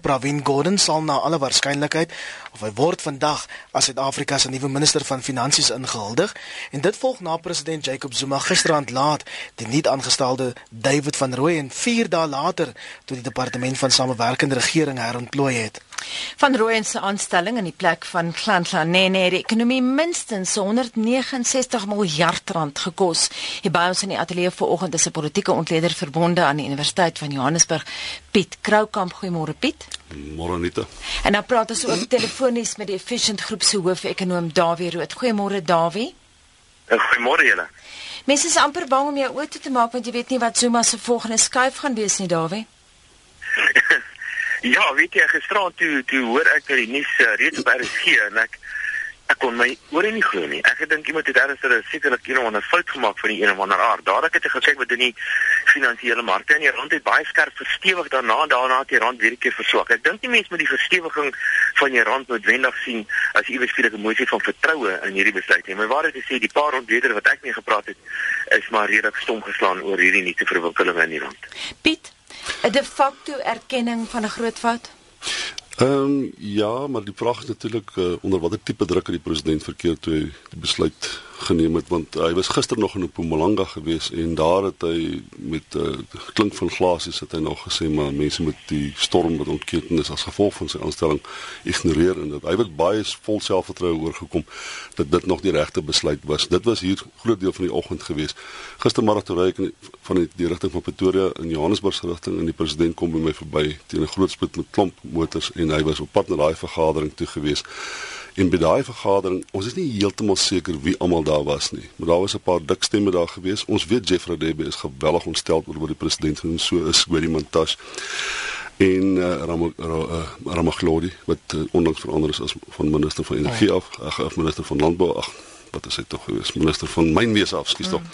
Pravin Gordhan sal na alle waarskynlikheid of hy word vandag as Suid-Afrika se nuwe minister van finansies ingehuldig en dit volg na president Jacob Zuma gisterand laat die nuut aangestelde David van Rooyen 4 dae later toe die departement van samewerkende regering herontplooi het. Van Rooyen se aanstelling in die plek van Nhlanhla het die ekonomie minstens 169 miljard rand gekos. Hier by ons in die ateljee vanoggend is 'n politieke ontleder verbonde aan die Universiteit van Johannesburg, Piet Kroukamp. Goeiemôre Piet. Môre Anita. En dan praat ons ook telefonies met die Efficient Groep se hoof-ekonoom Dawie Rood. Goeiemôre Dawie. Goeiemôre julle. Mense is amper bang om jou oë toe te maak want jy weet nie wat Zuma se volgende skuif gaan wees nie, Dawie. Ja, weet jy, gisterand toe toe hoor ek dat die nuus uh, reeds op RSG en ek ek kon my oor nie glo nie. Ek gedink iemand het ernstig sekerlik een of ander fout gemaak van die een of ander aard. Dadelik het ek gekyk wat in die finansiële markte en die rand het baie skerp verstewig daarna daarna het die rand weer 'n keer verswak. Ek dink nie mense met die verstewiging van die rand noodwendig sien as iewers vir 'n emosie van vertroue in hierdie besluit nie. Maar waar dit sê die paar ontleder wat ek mee gepraat het is maar redelik stom geslaan oor hierdie nuwe verwikkelinge in die rand. Piet 'n de facto erkenning van 'n groot fout? Ehm um, ja, maar die vraag is natuurlik uh, onder watter tipe druk het die president verkeer toe hy die besluit geneem het want hy was gister nog in Mpumalanga gewees en daar het hy met 'n uh, eh, klink van glasies het hy nog gesê maar mense moet die storm wat ontketen is as gevolg van sy aanstelling ignoreer en dat hy het baie vol selfvertroue oorgekom dat dit nog die regte besluit was. Dit was hier groot deel van die oggend gewees. Gistermiddag toe ry ek van die, die rigting van Pretoria in Johannesburg se rigting en die president kom by my verby teen 'n groot spoed met klomp motors en hy was op pad na daai vergadering toe gewees. En by daai vergadering, ons is nie heeltemal seker wie almal daar was nie, maar daar was 'n paar dik stemme daar gewees. Ons weet Jeffrey Debe is geweldig ontstel oor wat die president en so is oor die montage en uh, Ram uh, Ramaglodi wat uh, onlangs verander is as van minister van energie ja. af, ag minister van landbou ag wat is hy tog gewees minister van mynwese af skuis tog. Mm.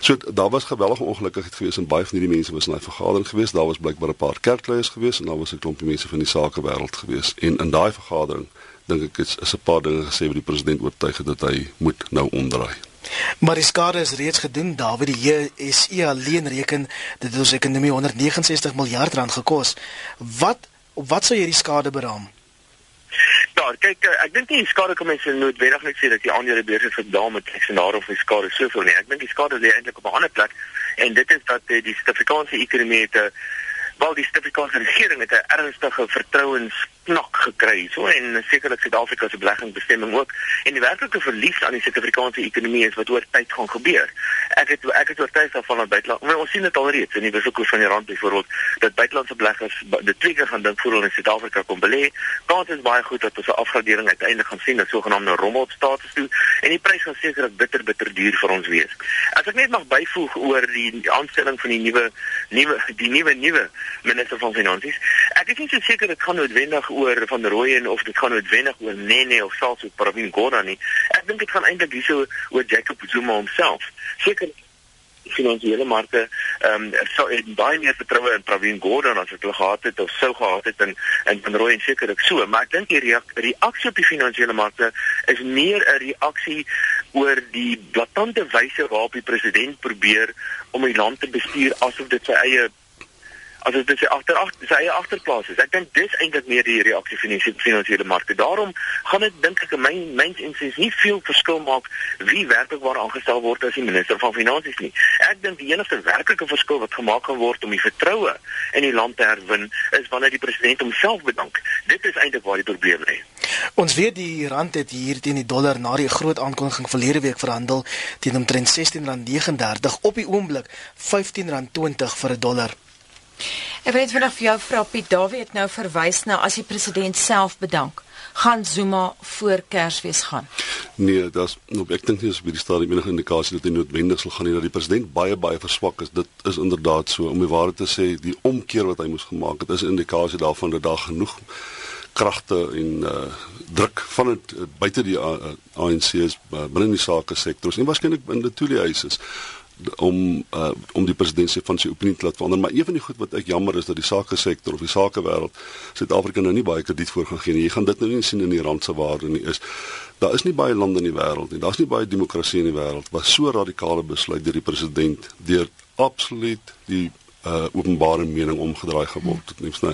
So daar was geweldige ongelukkigheid gewees en baie van hierdie mense was in daai vergadering gewees. Daar was blykbaar 'n paar kerkleiers gewees en daar was 'n klompie mense van die sakewêreld gewees en in daai vergadering dink ek is, is 'n paar dinge gesê wat die president oortuig het dat hy moet nou omdraai. Maar die skade is reeds gedoen. David die JSE alleen reken dit het ons ekonomie 169 miljard rand gekos. Wat op wat sou jy die skade beraam? Ja, kyk, eh, ek dink nie die skade kom mense noodwendig net sê dat die aandele beurs het gedaal met eksenaar of die skade soveel nie. Ek dink die skade lê eintlik op 'n ander plek en dit is dat eh, die Suid-Afrikaanse ekonomie het 'n wel die Suid-Afrikaanse regering het 'n ernstige vertrouens knak gekry so en sekerlik Suid-Afrika se beleggingsbestemming ook en die werklike verlies aan die Suid-Afrikaanse ekonomie is wat oor tyd gaan gebeur. Ek het ek het oortuig daarvan dat buiteland ons sien dit alreeds in die wisselkoers van die rand byvoorbeeld dat buitelandse beleggers dit twee keer gaan dink voor hulle in Suid-Afrika kom belê. Kans is baie goed dat ons 'n afgradering uiteindelik gaan sien, 'n sogenaamde rommelstatus toe en die prys gaan sekerlik bitter bitter duur vir ons wees. As ek net mag byvoeg oor die aanstelling van die nuwe nuwe die nuwe nuwe minister van finansies. Ek is nie so seker dit gaan noodwendig oor van Rooyen of dit gaan noodwendig oor Nene of selfs oor Pravin Gordhan nie. Ek dink dit gaan eintlik hierso oor Jacob Zuma homself. Seker finansiële markte ehm um, sou baie meer vertroue in Pravin Gordhan as wat hulle gehad het of sou gehad het in in van Rooyen sekerlik so, maar ek dink die reaksie op die finansiële markte is meer 'n reaksie oor die blaatante wyse waarop die president probeer om die land te bestuur asof dit sy eie as dit sy agter sy eie agterplaas is. Ek dink dis eintlik meer die reaksie van die finansiële markte. Daarom gaan dit dink ek in my mens en sies nie veel verskil maak wie werklik waar aangestel word as die minister van finansies nie. Ek dink die enigste werklike verskil wat gemaak kan word om die vertroue in die land te herwin is wanneer die president homself bedank. Dit is eintlik waar die probleem lê. Ons weet die rand het hier teen die dollar na die groot aankondiging verlede week verhandel teen omtrent R16.39 op die oomblik R15.20 vir 'n dollar. Ek weet vanaf vir jou vra Piet Dawie nou verwys na as die president self bedank gaan Zuma voor Kersfees gaan. Nee, dis nou ek dink nie is by die stadium enige indikasie dat hy noodwendig sal gaan nie dat die president baie baie verswak is. Dit is inderdaad so om die waarheid te sê, die omkeer wat hy moes gemaak het is 'n indikasie daarvan dat daar genoeg kragte en uh druk van dit uh, buite die uh, ANC is uh, binne die sake sektors en waarskynlik in die toeliehuis is om uh, om die presidentsie van sy opinie te laat verander maar een van die goed wat ek jammer is dat die sake sektor of die sake wêreld Suid-Afrika nou nie baie krediet voor gaan gee nie. Jy gaan dit nou nie sien in die rand se waarde nie. Is daar is nie baie lande in die wêreld nie. Daar's nie baie demokrasie in die wêreld waar so radikale besluit deur die president deur absoluut die uh openbare mening omgedraai geword het. Net nou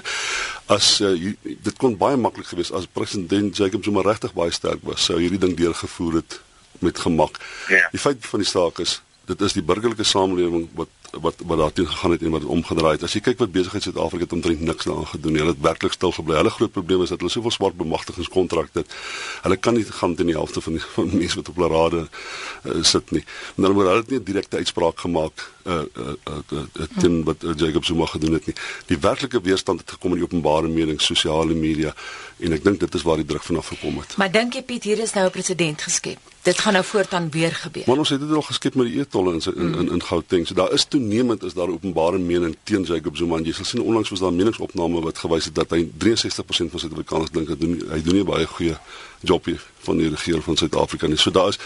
as uh, jy, dit kon baie maklik gewees as president Jacob Zuma regtig baie sterk was, sou hierdie ding deurgevoer het met gemak. Ja. Die feit van die saak is dit is die burgerlike samelewing wat wat wat daartoe gegaan het en wat dit omgedraai het. As jy kyk wat besigheid Suid-Afrika het omtrent niks daaraan gedoen nie. Hulle het werklik stil gebly. Hulle groot probleem is dat hulle soveel swart bemagtigingskontrakte het. Hulle kan nie gaan teen die helfte van die van mense wat op hulle rade uh, sit nie. En dan word hulle nie 'n direkte uitspraak gemaak uh uh, uh, uh teen wat uh, Jacob Zuma gedoen het nie. Die werklike weerstand het gekom in die openbare mening, sosiale media en ek dink dit is waar die druk vanaf gekom het. Maar dink jy Piet, hier is nou 'n presedent geskep. Dit gaan nou voortaan weer gebeur. Maar ons het dit al geskep met die e-tolle in in in, in Gauteng. So daar is toenemend is daar openbare mening teen Jacob Zuma. Jy sal sien onlangs was daar 'n meningsopname wat gewys het dat hy 63% van Suid-Afrikaners dink hy doen hy doen nie baie goeie job hier van die regering van Suid-Afrika nie. So daar is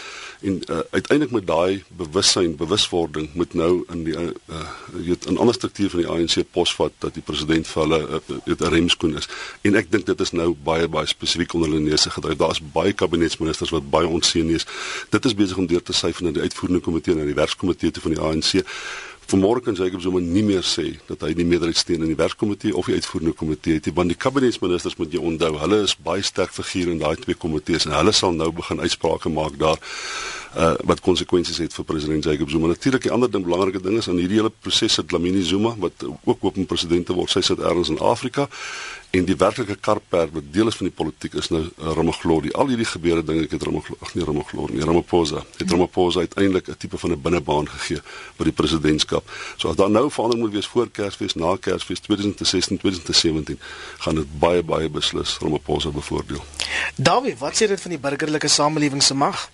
en uh, uiteindelik met daai bewussyn, bewuswording moet nou in die uh, uh weet 'n ander struktuur van die ANC posvat dat die president vir hulle weet uh, 'n remskoen is. En ek dink dit is nou baie baie spesifiek onder hulle neuse gedryf. Daar's baie kabinetsministers wat baie onseën is. Dit is besig om deur te syfer na die uitvoerende komitee en na die werkskomitee te van die ANC. Vanmôre kan Jacob Zuma nie meer sê dat hy die meerderheid steun in die werkkomitee of die uitvoerende komitee het nie, want die kabinetsministers moet jy onthou, hulle is baie sterk figure in daai twee komitees en hulle sal nou begin uitsprake maak daar uh wat konsekwensies het vir president Jacob Zuma. Natuurlik die ander ding belangrike ding is aan hierdie hele proses sit Lamini Zuma wat ook open president word. Sy sit ergens in Afrika en die werklike karper wat deel is van die politiek is nou uh, Ramaphosa. Al hierdie gebeure dinge ek het Ramaphosa, ag nee Ramaphosa, nee Ramaphosa. Het Ramaphosa uiteindelik 'n tipe van 'n binnebaan gegee by die presidentskap. So as daar nou verandering moet wees voor Kersfees, na Kersfees 2016, 2017, gaan dit baie baie beslis Ramaphosa bevoordeel. Dawie, wat sê dit van die burgerlike samelewing se mag?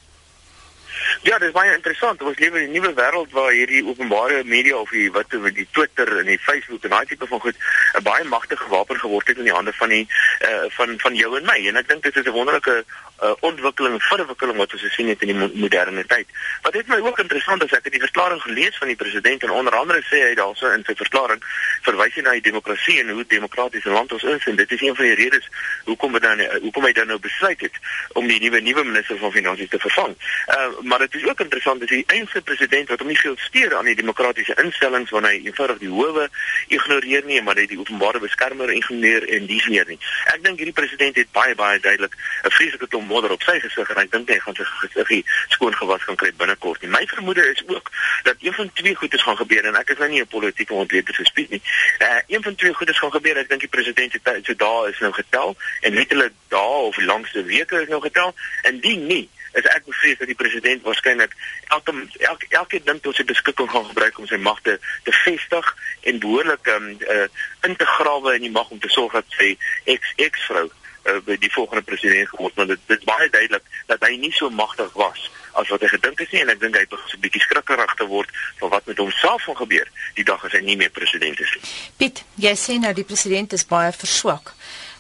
Ja, dit is baie interessant. Ons lewe in 'n nuwe wêreld waar hierdie openbare media of die wat met die Twitter en die Facebook en daai tipe van goed 'n baie magtige wapen geword het in die hande van die uh van van jou en my. En ek dink dit is 'n wonderlike uh, ontwikkeling, verwikkeling wat ons gesien het in die mo moderne tyd. Wat het my ook interessant is ek het die verklaring gelees van die president en onder andere sê hy daarso in sy verklaring verwys hy na die demokrasie en hoe demokraties 'n land ons is en dit is een van die redes hoekom dit dan hoekom hy dan nou besluit het om die nuwe nuwe minister van finansies te vervang. Uh maar dit is ook interessant dat die enigste president wat hom nie veel steur aan die demokratiese instellings wanneer hy eenvoudig die howe ignoreer nie, maar hy die openbare beskermer ignoreer en dies meer nie. Ek dink hierdie president het baie baie duidelik 'n vreeslike klomp modder op sy gesig en ek dink hy gaan sy gesiggie skoon gewas kan kry binnekort nie. My vermoede is ook dat een van twee goedes gaan gebeur en ek is nou nie 'n politieke ontleder gespreek nie. Uh een van twee goedes gaan gebeur. Ek dink die president se so dae is nou getel en net hulle dae of langste weke is nou getel en die nie is ek bevrees dat die president waarskynlik elke elke elke ding tot sy beskikking gaan gebruik om sy magte te vestig en behoorlik um, uh, in te grawe in die mag om te sorg dat sy ex ex vrou uh, by die volgende president geword want dit dit baie duidelik dat hy nie so magtig was as wat hy gedink het nie en ek dink hy het 'n bietjie skrikkerig te word van wat met homself gaan gebeur die dag as hy nie meer president is nie. Piet, jy sê nou die president is baie verswak.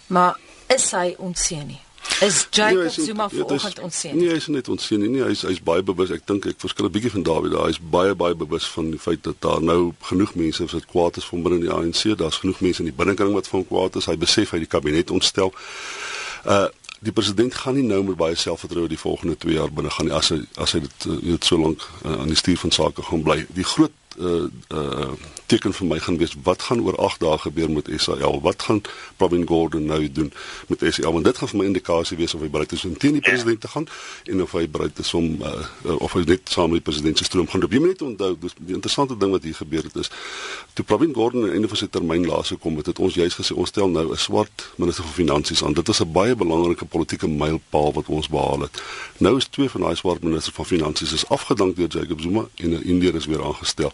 Maar is hy onseën nie? Is Jacob nee, Zuma vanoggend onseën? Nee, hy is net onseën nie. nie. Hy's hy's baie bewus. Ek dink ek verskil 'n bietjie van Dawie daar. Hy's baie baie bewus van die feit dat daar nou genoeg mense is wat kwaad is van binne die ANC. Daar's genoeg mense in die binnekring wat van kwaad is. Hy besef hy die kabinet ontstel. Uh die president gaan nie nou met baie selfvertroue die volgende 2 jaar binne gaan nie as hy as hy dit uh, so lank uh, aan die stuur van sake gaan bly. Die groot uh uh teken vir my gaan wees wat gaan oor 8 dae gebeur met SAL? Wat gaan Pravin Gordhan nou doen met SAL? Want dit gaan vir my indikasie wees of hy bereid is om teen die president te gaan en of hy bereid is om uh, of hy net saam met die president se stroom gaan. Op jy moet net onthou, dis die interessante ding wat hier gebeur het is toe Pravin Gordhan aan die einde van sy termyn laas gekom het, het ons juist gesê ons stel nou 'n swart minister van finansies aan. Dit is 'n baie belangrike politieke mylpaal wat ons behaal het. Nou is twee van daai swart ministers van finansies is afgedank deur Jacob Zuma en 'n Indiër is weer aangestel.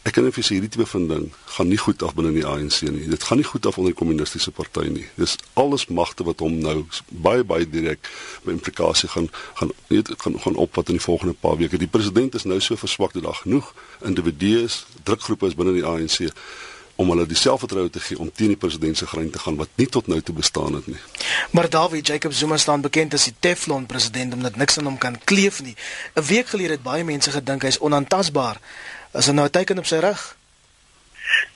Ek kan vir sê hierdie tipe van ding gaan nie goed af binne die ANC nie. Dit gaan nie goed af onder die kommunistiese party nie. Dis alles magte wat hom nou baie baie direk by implikasie gaan gaan weet gaan gaan opvat in die volgende paar weke. Die president is nou so verswak dat daar genoeg individue is, drukgroepe is binne die ANC om hulle dieselfde vertroue te gee om teen die president se grein te gaan wat nie tot nou toe bestaan het nie. Maar Dawie Jacob Zuma staan bekend as die Teflon president omdat niks aan hom kan kleef nie. 'n Week gelede het baie mense gedink hy's onaantastbaar. Is dit nou 'n teken op sy rug?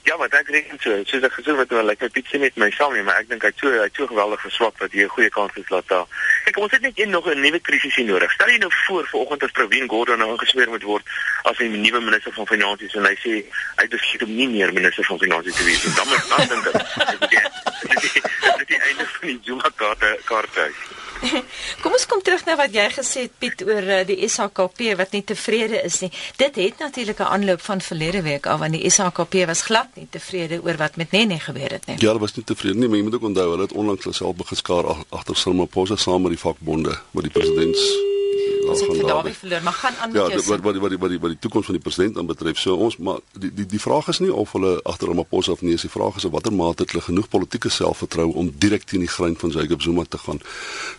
Ja, maar ek reken so. Soos ek gesê het, wat hulle like Piet sê met my saam nie, maar ek dink hy het so hy het so geweldig verswak dat hier 'n goeie kans is dat daar kyk ons het net een nog 'n nuwe krisis hier nodig. Stel jy nou voor vanoggend as Pravin Gordhan nou ingesweer moet word as die nuwe minister van finansies en hy sê hy besluit om nie meer minister van finansies te wees nie. Dan moet dan dink ek dit is die einde van die Zuma kaarte kaarte. Kom ons kom terug na wat jy gesê het Piet oor uh, die SHKP wat nie tevrede is nie. Dit het natuurlik 'n aanloop van verlede week af want die SHKP was glad nie tevrede oor wat met Nene gebeur het nie. Ja, hulle was nie tevrede nie, maar jy moet ook onthou hulle het onlangs hulle self begeskaar agter Samaposa saam met die vakbonde wat die president ons het vir daardie verloor, maar gaan aan ja, met jou. Ja, wat wat wat die wat die wat die toekoms van die president aanbetref. So ons maar die die die vraag is nie of hulle agter Ramaphosa of nie, is die vraag is watter mate het hulle genoeg politieke selfvertroue om direk teen die grein van Jacob Zuma te gaan.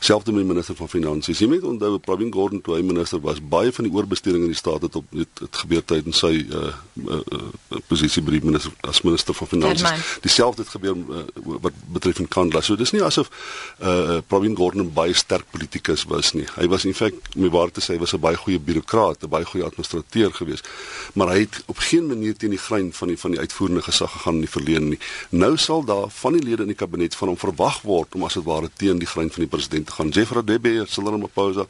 Selfs met die minister van finansies. Jy moet onthou Pravin Gordhan toe hy minister was, baie van die oorbesteding in die staat het op dit het gebeur tydens sy uh, uh, uh, posisie by die minister as minister van finansies. Dieselfde het gebeur uh, wat betref in Kandla. So dis nie asof uh, Pravin Gordhan baie sterk politikus was nie. Hy was in feite waar te sê hy was 'n baie goeie birokraat, 'n baie goeie administrateur gewees. Maar hy het op geen manier teen die grein van die van die uitvoerende gesag gegaan in die verlede nie. Nou sal daar van die lede in die kabinet van hom verwag word om as dit ware teen die grein van die president te gaan. Jeffrey Debe, Cyril Ramaphosa,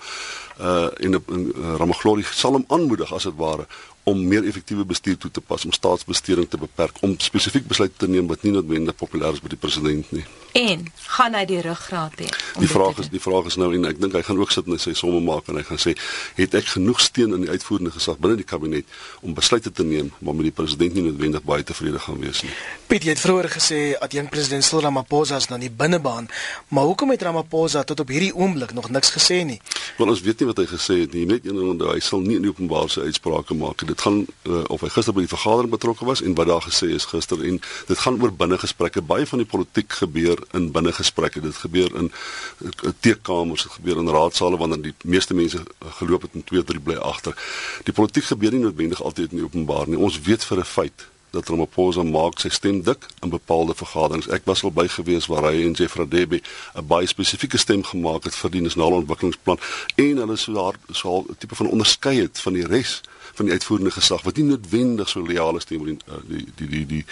uh in 'n Ramaglori sal hom aanmoedig as dit ware om meer effektiewe bestuur toe te pas, om staatsbesteding te beperk, om spesifiek besluite te neem wat nie noodwendig populêr is by die president nie. En gaan hy die ruggraat hê? Die vraag is die vraag is nou en ek dink hy gaan ook sit en sy somme maak en hy gaan sê, het ek genoeg steun in die uitvoerende gesag binne die kabinet om besluite te neem waarmee die president nie noodwendig baie tevrede gaan wees nie. Piet, jy het vroeër gesê dat jong president Cyril Ramaphosa is nou nie binnebaan, maar hoekom het Ramaphosa tot op hierdie oomblik nog niks gesê nie? Want ons weet nie wat hy gesê het nie. Net een ding onthou, hy sal nie in openbaar sy uitsprake maak nie dit gaan uh, of hy gister by die vergadering betrokke was en wat daar gesê is gister en dit gaan oor binnegesprekke. Baie van die politiek gebeur in binnegesprekke. Dit gebeur in uh, teekamers, dit gebeur in raadsale wanneer die meeste mense geloop het en 2 3 bly agter. Die politiek gebeur nie noodwendig altyd in die openbaar nie. Ons weet vir 'n feit dat Ramaphosa maak sy stem dik in bepaalde vergaderings. Ek was al by gewees waar hy en Jeffrey Debe 'n baie spesifieke stem gemaak het vir die nasionale ontwikkelingsplan en hulle sou daar so 'n tipe van onderskei het van die res van die uitvoerende gesag wat nie noodwendig so lojaal is teenoor die eh, die die die die,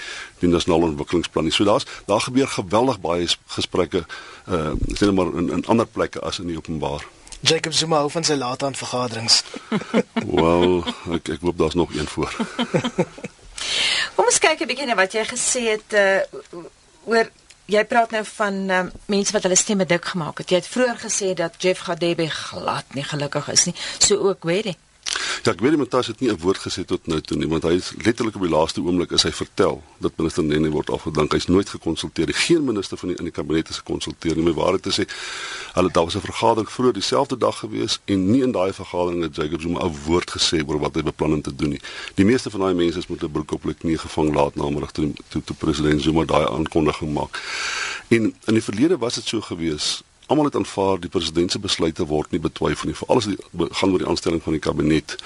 die nasionale ontwikkelingsplan nie. So daar's daar gebeur geweldig baie gesprekke uh sê net maar in in ander plekke as in die openbaar. Jacob Zuma hou van sy late aan vergaderings. Wel, ek ek hoop daar's nog een voor. Kom ons kyk 'n bietjie na wat jy gesê het uh oor jy praat nou van um, mense wat hulle stemme dik gemaak het. Jy het vroeër gesê dat Jeff Gadebe glad nie gelukkig is nie. So ook Weddy. Ja, ek weet nie Matthias het nie 'n woord gesê tot nou toe nie, want hy is letterlik op die laaste oomblik is hy vertel dat minister Nene word afgedank. Hy's nooit gekonsulteer nie. Geen minister van die in die kabinet is gekonsulteer nie. My waarheid te sê, hulle daar was 'n vergadering vroeër dieselfde dag gewees en nie in daai vergadering het Jacob Zuma 'n woord gesê oor wat hy beplan om te doen nie. Die meeste van daai mense is met 'n broek op hulle knie gevang laat namiddag toe toe, toe president Zuma daai aankondiging maak. En in die verlede was dit so gewees almal het aanvaar die president se besluite word nie betwyfel nie. Veral as dit gaan oor die aanstelling van die kabinet.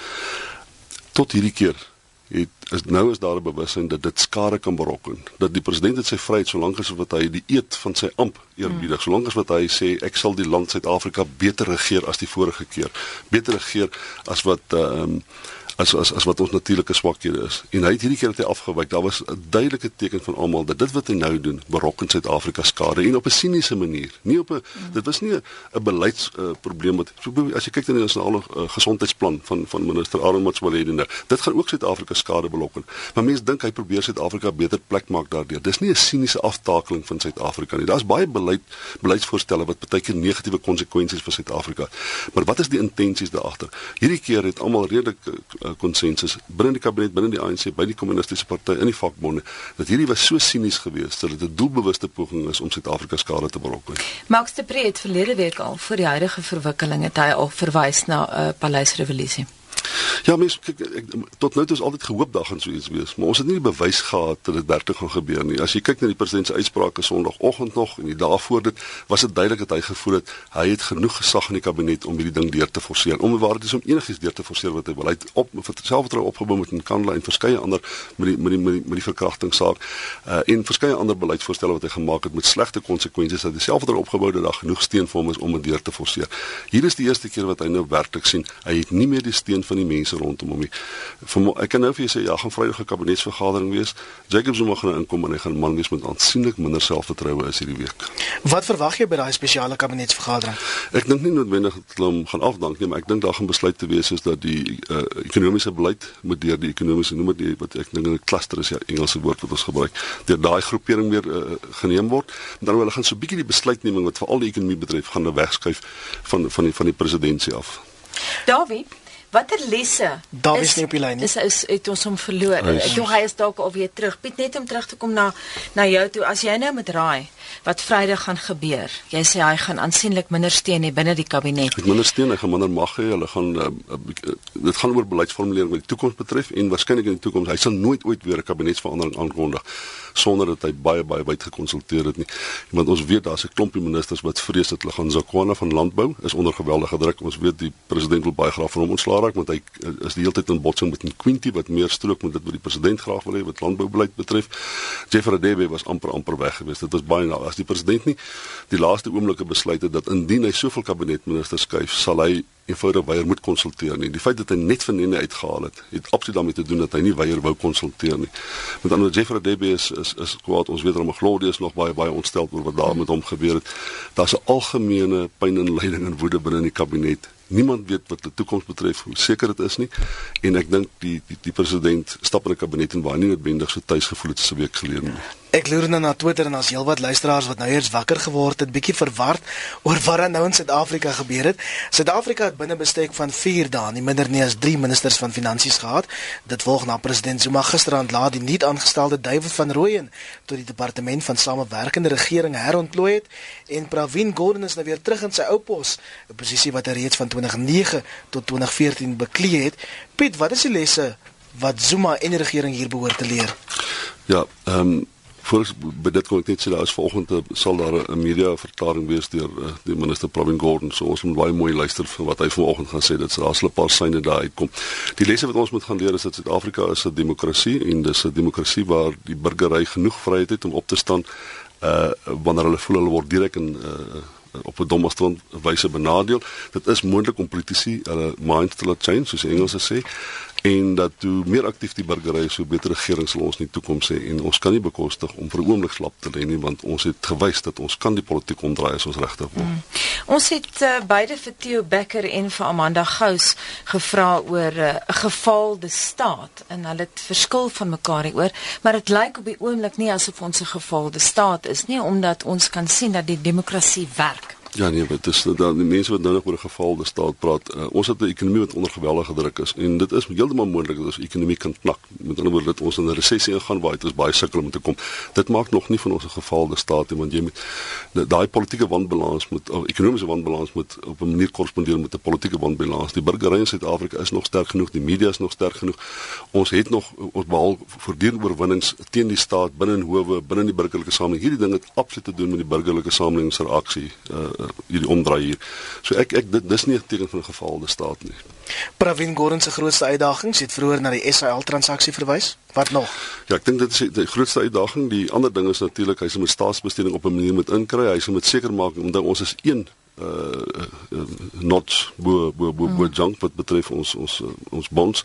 Tot hierdie keer het is nou is daar 'n bewussyn dat dit skade kan berokken. Dat die president het sy vryheid solank as wat hy die eed van sy amp eerbiedig. Solank as wat hy sê ek sal die land Suid-Afrika beter regeer as die vorige keer. Beter regeer as wat ehm um, as as as wat ons natuurlike swakhede is. En hy het hierdie keer dit afgewyk. Daar was 'n duidelike teken van almal dat dit wat hy nou doen berokken Suid-Afrika skade en op 'n siniese manier. Nie op 'n mm. dit was nie 'n beleids uh, wat so, as jy kyk na die nasionale uh, gesondheidsplan van van minister Aaron Motsoaledi nou. Dit gaan ook Suid-Afrika skade belokken. Maar mense dink hy probeer Suid-Afrika beter plek maak daardeur. Dis nie 'n siniese aftakeling van Suid-Afrika nie. Daar's baie beleid beleidsvoorstelle wat baie keer negatiewe konsekwensies vir Suid-Afrika. Maar wat is die intensies daar agter? Hierdie keer het almal redelik uh, konsensus binne die kabinet, binne die ANC, by die kommunistiese party in die vakbonde dat hierdie was so sinies geweest dat dit 'n doelbewuste poging is om Suid-Afrika skade te berokken. Max de Pre het verlede week al vir die huidige verwikkelinge het hy al verwys na 'n uh, paleisrevolusie. Ja, mens kyk ek tot nou toe is altyd gehoop daar gaan so iets wees, maar ons het nie die bewys gehad dat dit werklik gaan gebeur nie. As jy kyk na die president se uitsprake Sondagoggend nog en die dae voor dit, was dit duidelik dat hy gevoel het hy het genoeg gesag in die kabinet om hierdie ding deur te forceer. Om waar dit is om enigiets deur te forceer wat hy wil. Hy het op selfvertroue opgebou met in Kanla en verskeie ander met die met die met die, met die verkrachtingssaak uh, en verskeie ander beleidsvoorstelle wat hy gemaak het met slegte konsekwensies hy selfvertroue opgebou het dat daar genoeg steun vir hom is om dit deur te forceer. Hier is die eerste keer wat hy nou werklik sien hy het nie meer die steun van die mense rondom hom nie. Vir ek kan nou vir jou sê ja, gaan Vrydag 'n kabinetsvergadering wees. Jacob Zuma gaan nou inkom en hy gaan man wees met aansienlik minder selfvertroue as hierdie week. Wat verwag jy by daai spesiale kabinetsvergadering? Ek dink nie noodwendig dat hulle hom gaan afdank nie, maar ek dink daar gaan besluit te wees is dat die uh, ekonomiese beleid moet deur die ekonomiese noem dit wat ek dink 'n cluster is ja Engelse woord wat ons gebruik, deur daai groepering weer uh, geneem word. Dan hulle gaan so 'n bietjie die besluitneming wat veral die ekonomie betref gaan nou wegskuif van van die van die presidentskap af. Dawie, watter lesse? Dawie is nie op die lyn nie. Dis is het ons hom verloor. Ek dink hy is dalk al weer terug. Piet net om terug te kom na na jou toe. As jy nou met raai wat Vrydag gaan gebeur. Jy sê hy gaan aansienlik minder steun hê binne die kabinet. Ek minder steun, hy gaan minder mag hê. Hulle gaan uh, uh, dit gaan oor beleidsformulering wat die toekoms betref en waarskynlik in die toekoms hy sal nooit ooit weer 'n kabinetsverandering aankondig sonder dat hy baie baie wyd gekonsulteer het nie. Want ons weet daar's 'n klompie ministers wat vrees dat hulle gaan Zakwana van landbou is onder geweldige druk. Ons weet die president wil baie graag van hom ontslaa raak want hy is die hele tyd in botsing met Nkwinti wat meer strook met dit wat die president graag wil hê wat landboubeleid betref. Jeffrey Radebe was amper amper weg geweest. Dit was baie nou as die president nie die laaste oomblikke besluit het dat indien hy soveel kabinetministers skuif, sal hy eenvoudig weier moet konsulteer nie. Die feit dat hy net van Nene uitgehaal het, het absoluut daarmee te doen dat hy nie weier wou konsulteer nie. Met ander Jeffrey Debbie is is is kwaad. Ons weet hom Glorius nog baie baie ontstel oor wat daar met hom gebeur het. Daar's 'n algemene pyn en lyding en woede binne in die kabinet. Niemand weet wat die toekoms betref, hoe seker dit is nie. En ek dink die die die president stap in 'n kabinet en waar nie noodwendig so tuis gevoel het so 'n week gelede nie. Ek loer nou na Twitter en as heelwat luisteraars wat nou eers wakker geword het, bietjie verward oor wat nou in Suid-Afrika gebeur het. Suid-Afrika het binne bestek van 4 dae nie minder nie as 3 ministers van finansies gehad. Dit volg na president Zuma gisterand laat die nuut aangestelde David van Rooyen tot die departement van samewerkende regering herontplooi het en Pravin Gordhan is nou weer terug in sy ou pos, 'n posisie wat hy reeds van 2009 tot 2014 beklee het. Piet, wat is die lesse wat Zuma en die regering hier behoort te leer? Ja, ehm um Voorts by dit kon ek net sê daar is vanoggend sal daar 'n media verklaring wees deur uh, die minister Pravin Gordhan. So ons moet baie mooi luister vir wat hy vanoggend gaan sê. Dit sal daar's 'n paar syne daar uitkom. Die lesse wat ons moet gaan leer is dat Suid-Afrika is 'n demokrasie en dis 'n demokrasie waar die burgery genoeg vryheid het om op te staan uh wanneer hulle voel hulle word direk in uh op 'n dommerstrand wyse benadeel. Dit is moontlik om politici hulle minds te laat change, soos die Engelse sê en dat hoe meer aktief die burgery is, hoe beter regering sal ons in die toekoms hê en ons kan nie bekostig om vir 'n oomblik slap te lê nie want ons het gewys dat ons kan die politiek omdraai as ons regtig wil. Mm. Ons het uh, beide vir Theo Becker en vir Amanda Gous gevra oor eh, 'n uh, gefaalde staat en hulle het verskil van mekaar hieroor, maar dit lyk op die oomblik nie asof ons 'n gefaalde staat is nie omdat ons kan sien dat die demokrasie werk. Ja nee, dit is dan die mense wat nou nog oor 'n gefaalde staat praat. Uh, ons het 'n ekonomie wat onder geweldige druk is en dit is heeltemal moontlik dat ons ekonomie kan knak. Met ander woorde dat ons in 'n resessie ingaan waar dit is baie sukkel om te kom. Dit maak nog nie van ons 'n gefaalde staat nie want jy moet daai politieke wanbalans moet of ekonomiese wanbalans moet op 'n manier korrespondeer met 'n politieke wanbalans. Die burgery in Suid-Afrika is nog sterk genoeg, die media is nog sterk genoeg. Ons het nog ons behaal voortdurende oorwinnings teen die staat binne in howe, binne die burgerlike samelewing. Hierdie ding het absoluut te doen met die burgerlike samelewing se reaksie. Uh, uh, hierdie omdraai hier. So ek ek dit dis nie 'n teken van 'n gefaalde staat nie. Pravin Gordhan se grootste uitdaging, sy het vroeër na die SAL transaksie verwys. Wat nog? Ja, ek dink dit is die grootste uitdaging. Die ander ding is natuurlik hy se met staatsbesteding op 'n manier moet inkry. Hy se moet seker maak omdat ons is een uh, uh not bo bo bo, bo mm. junk wat betref ons ons uh, ons bonds.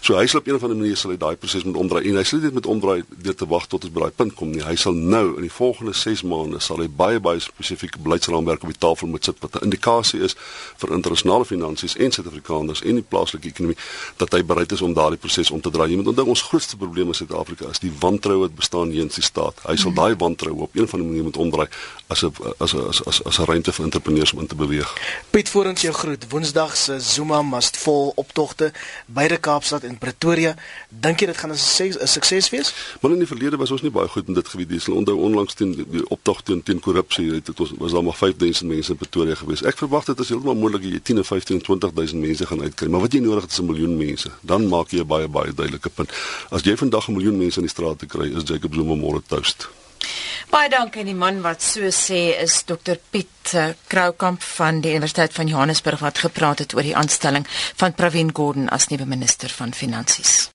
So hy sal op 'n of ander manier sal hy daai proses moet omdraai en hy sal dit met omdraai deur te wag tot ons by daai punt kom nie. Hy sal nou in die volgende 6 maande sal hy baie baie spesifieke beleidsraamwerk op die tafel moet sit wat 'n indikasie is vir internasionale finansies en Suid-Afrikaners en die plaaslike ekonomie dat hy bereid is om daardie proses om te draai. Jy moet onthou ons grootste probleem in Suid-Afrika is die wantroue wat bestaan in die staat. Hy sal mm. daai wantroue op 'n of ander manier moet omdraai as 'n as 'n as as 'n ruimte vir entrepreneurs om in te beweeg. Piet Forens jou groet. Woensdag se Zuma must vol optogte by die Kaapstad en Pretoria. Dink jy dit gaan 'n sukses, sukses wees? Maar in die verlede was ons nie baie goed in dit gebied nie. Ons onthou onlangs teen die optog teen teen korrupsie het dit was daar maar 5000 mense in Pretoria gewees. Ek verwag dit is heeltemal moontlik jy 10 of 15 20000 mense gaan uitkry. Maar wat jy nodig het is 'n miljoen mense. Dan maak jy 'n baie baie duidelike punt. As jy vandag 'n miljoen mense in die straat te kry, is Jacob Zuma môre toast. Baie dankie aan die man wat so sê is Dr Piet eh, Kroukamp van die Universiteit van Johannesburg wat gepraat het oor die aanstelling van Pravin Gordhan as nuwe minister van finansies.